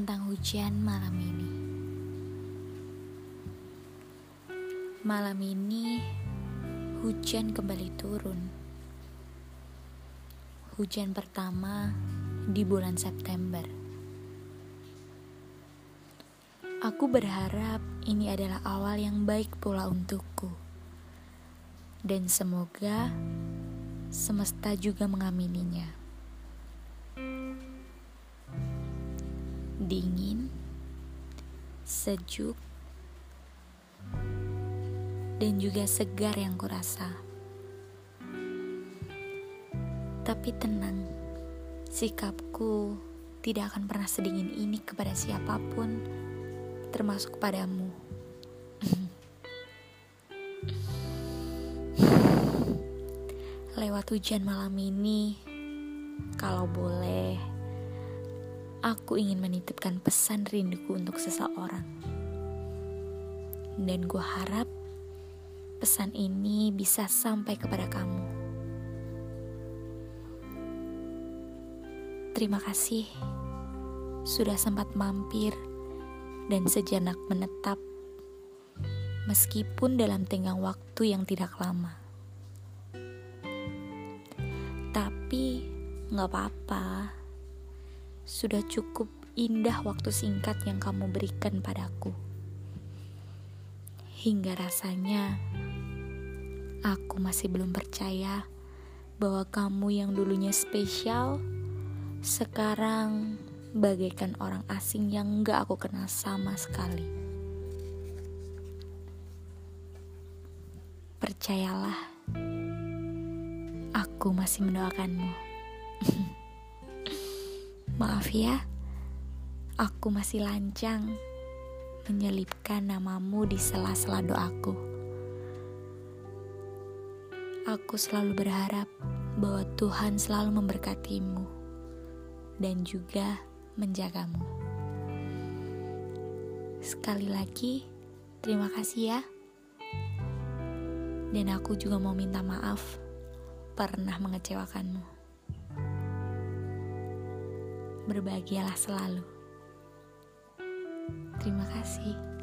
Hujan malam ini. Malam ini hujan kembali turun. Hujan pertama di bulan September. Aku berharap ini adalah awal yang baik pula untukku. Dan semoga semesta juga mengamininya. Dingin, sejuk, dan juga segar yang kurasa. Tapi tenang, sikapku tidak akan pernah sedingin ini kepada siapa pun, termasuk padamu. Lewat hujan malam ini, kalau boleh aku ingin menitipkan pesan rinduku untuk seseorang. Dan gue harap pesan ini bisa sampai kepada kamu. Terima kasih sudah sempat mampir dan sejenak menetap, meskipun dalam tenggang waktu yang tidak lama. Tapi nggak apa-apa sudah cukup indah waktu singkat yang kamu berikan padaku. Hingga rasanya aku masih belum percaya bahwa kamu yang dulunya spesial sekarang bagaikan orang asing yang gak aku kenal sama sekali. Percayalah, aku masih mendoakanmu. Maaf ya, aku masih lancang menyelipkan namamu di sela-sela doaku. Aku selalu berharap bahwa Tuhan selalu memberkatimu dan juga menjagamu. Sekali lagi, terima kasih ya. Dan aku juga mau minta maaf pernah mengecewakanmu berbahagialah selalu. Terima kasih.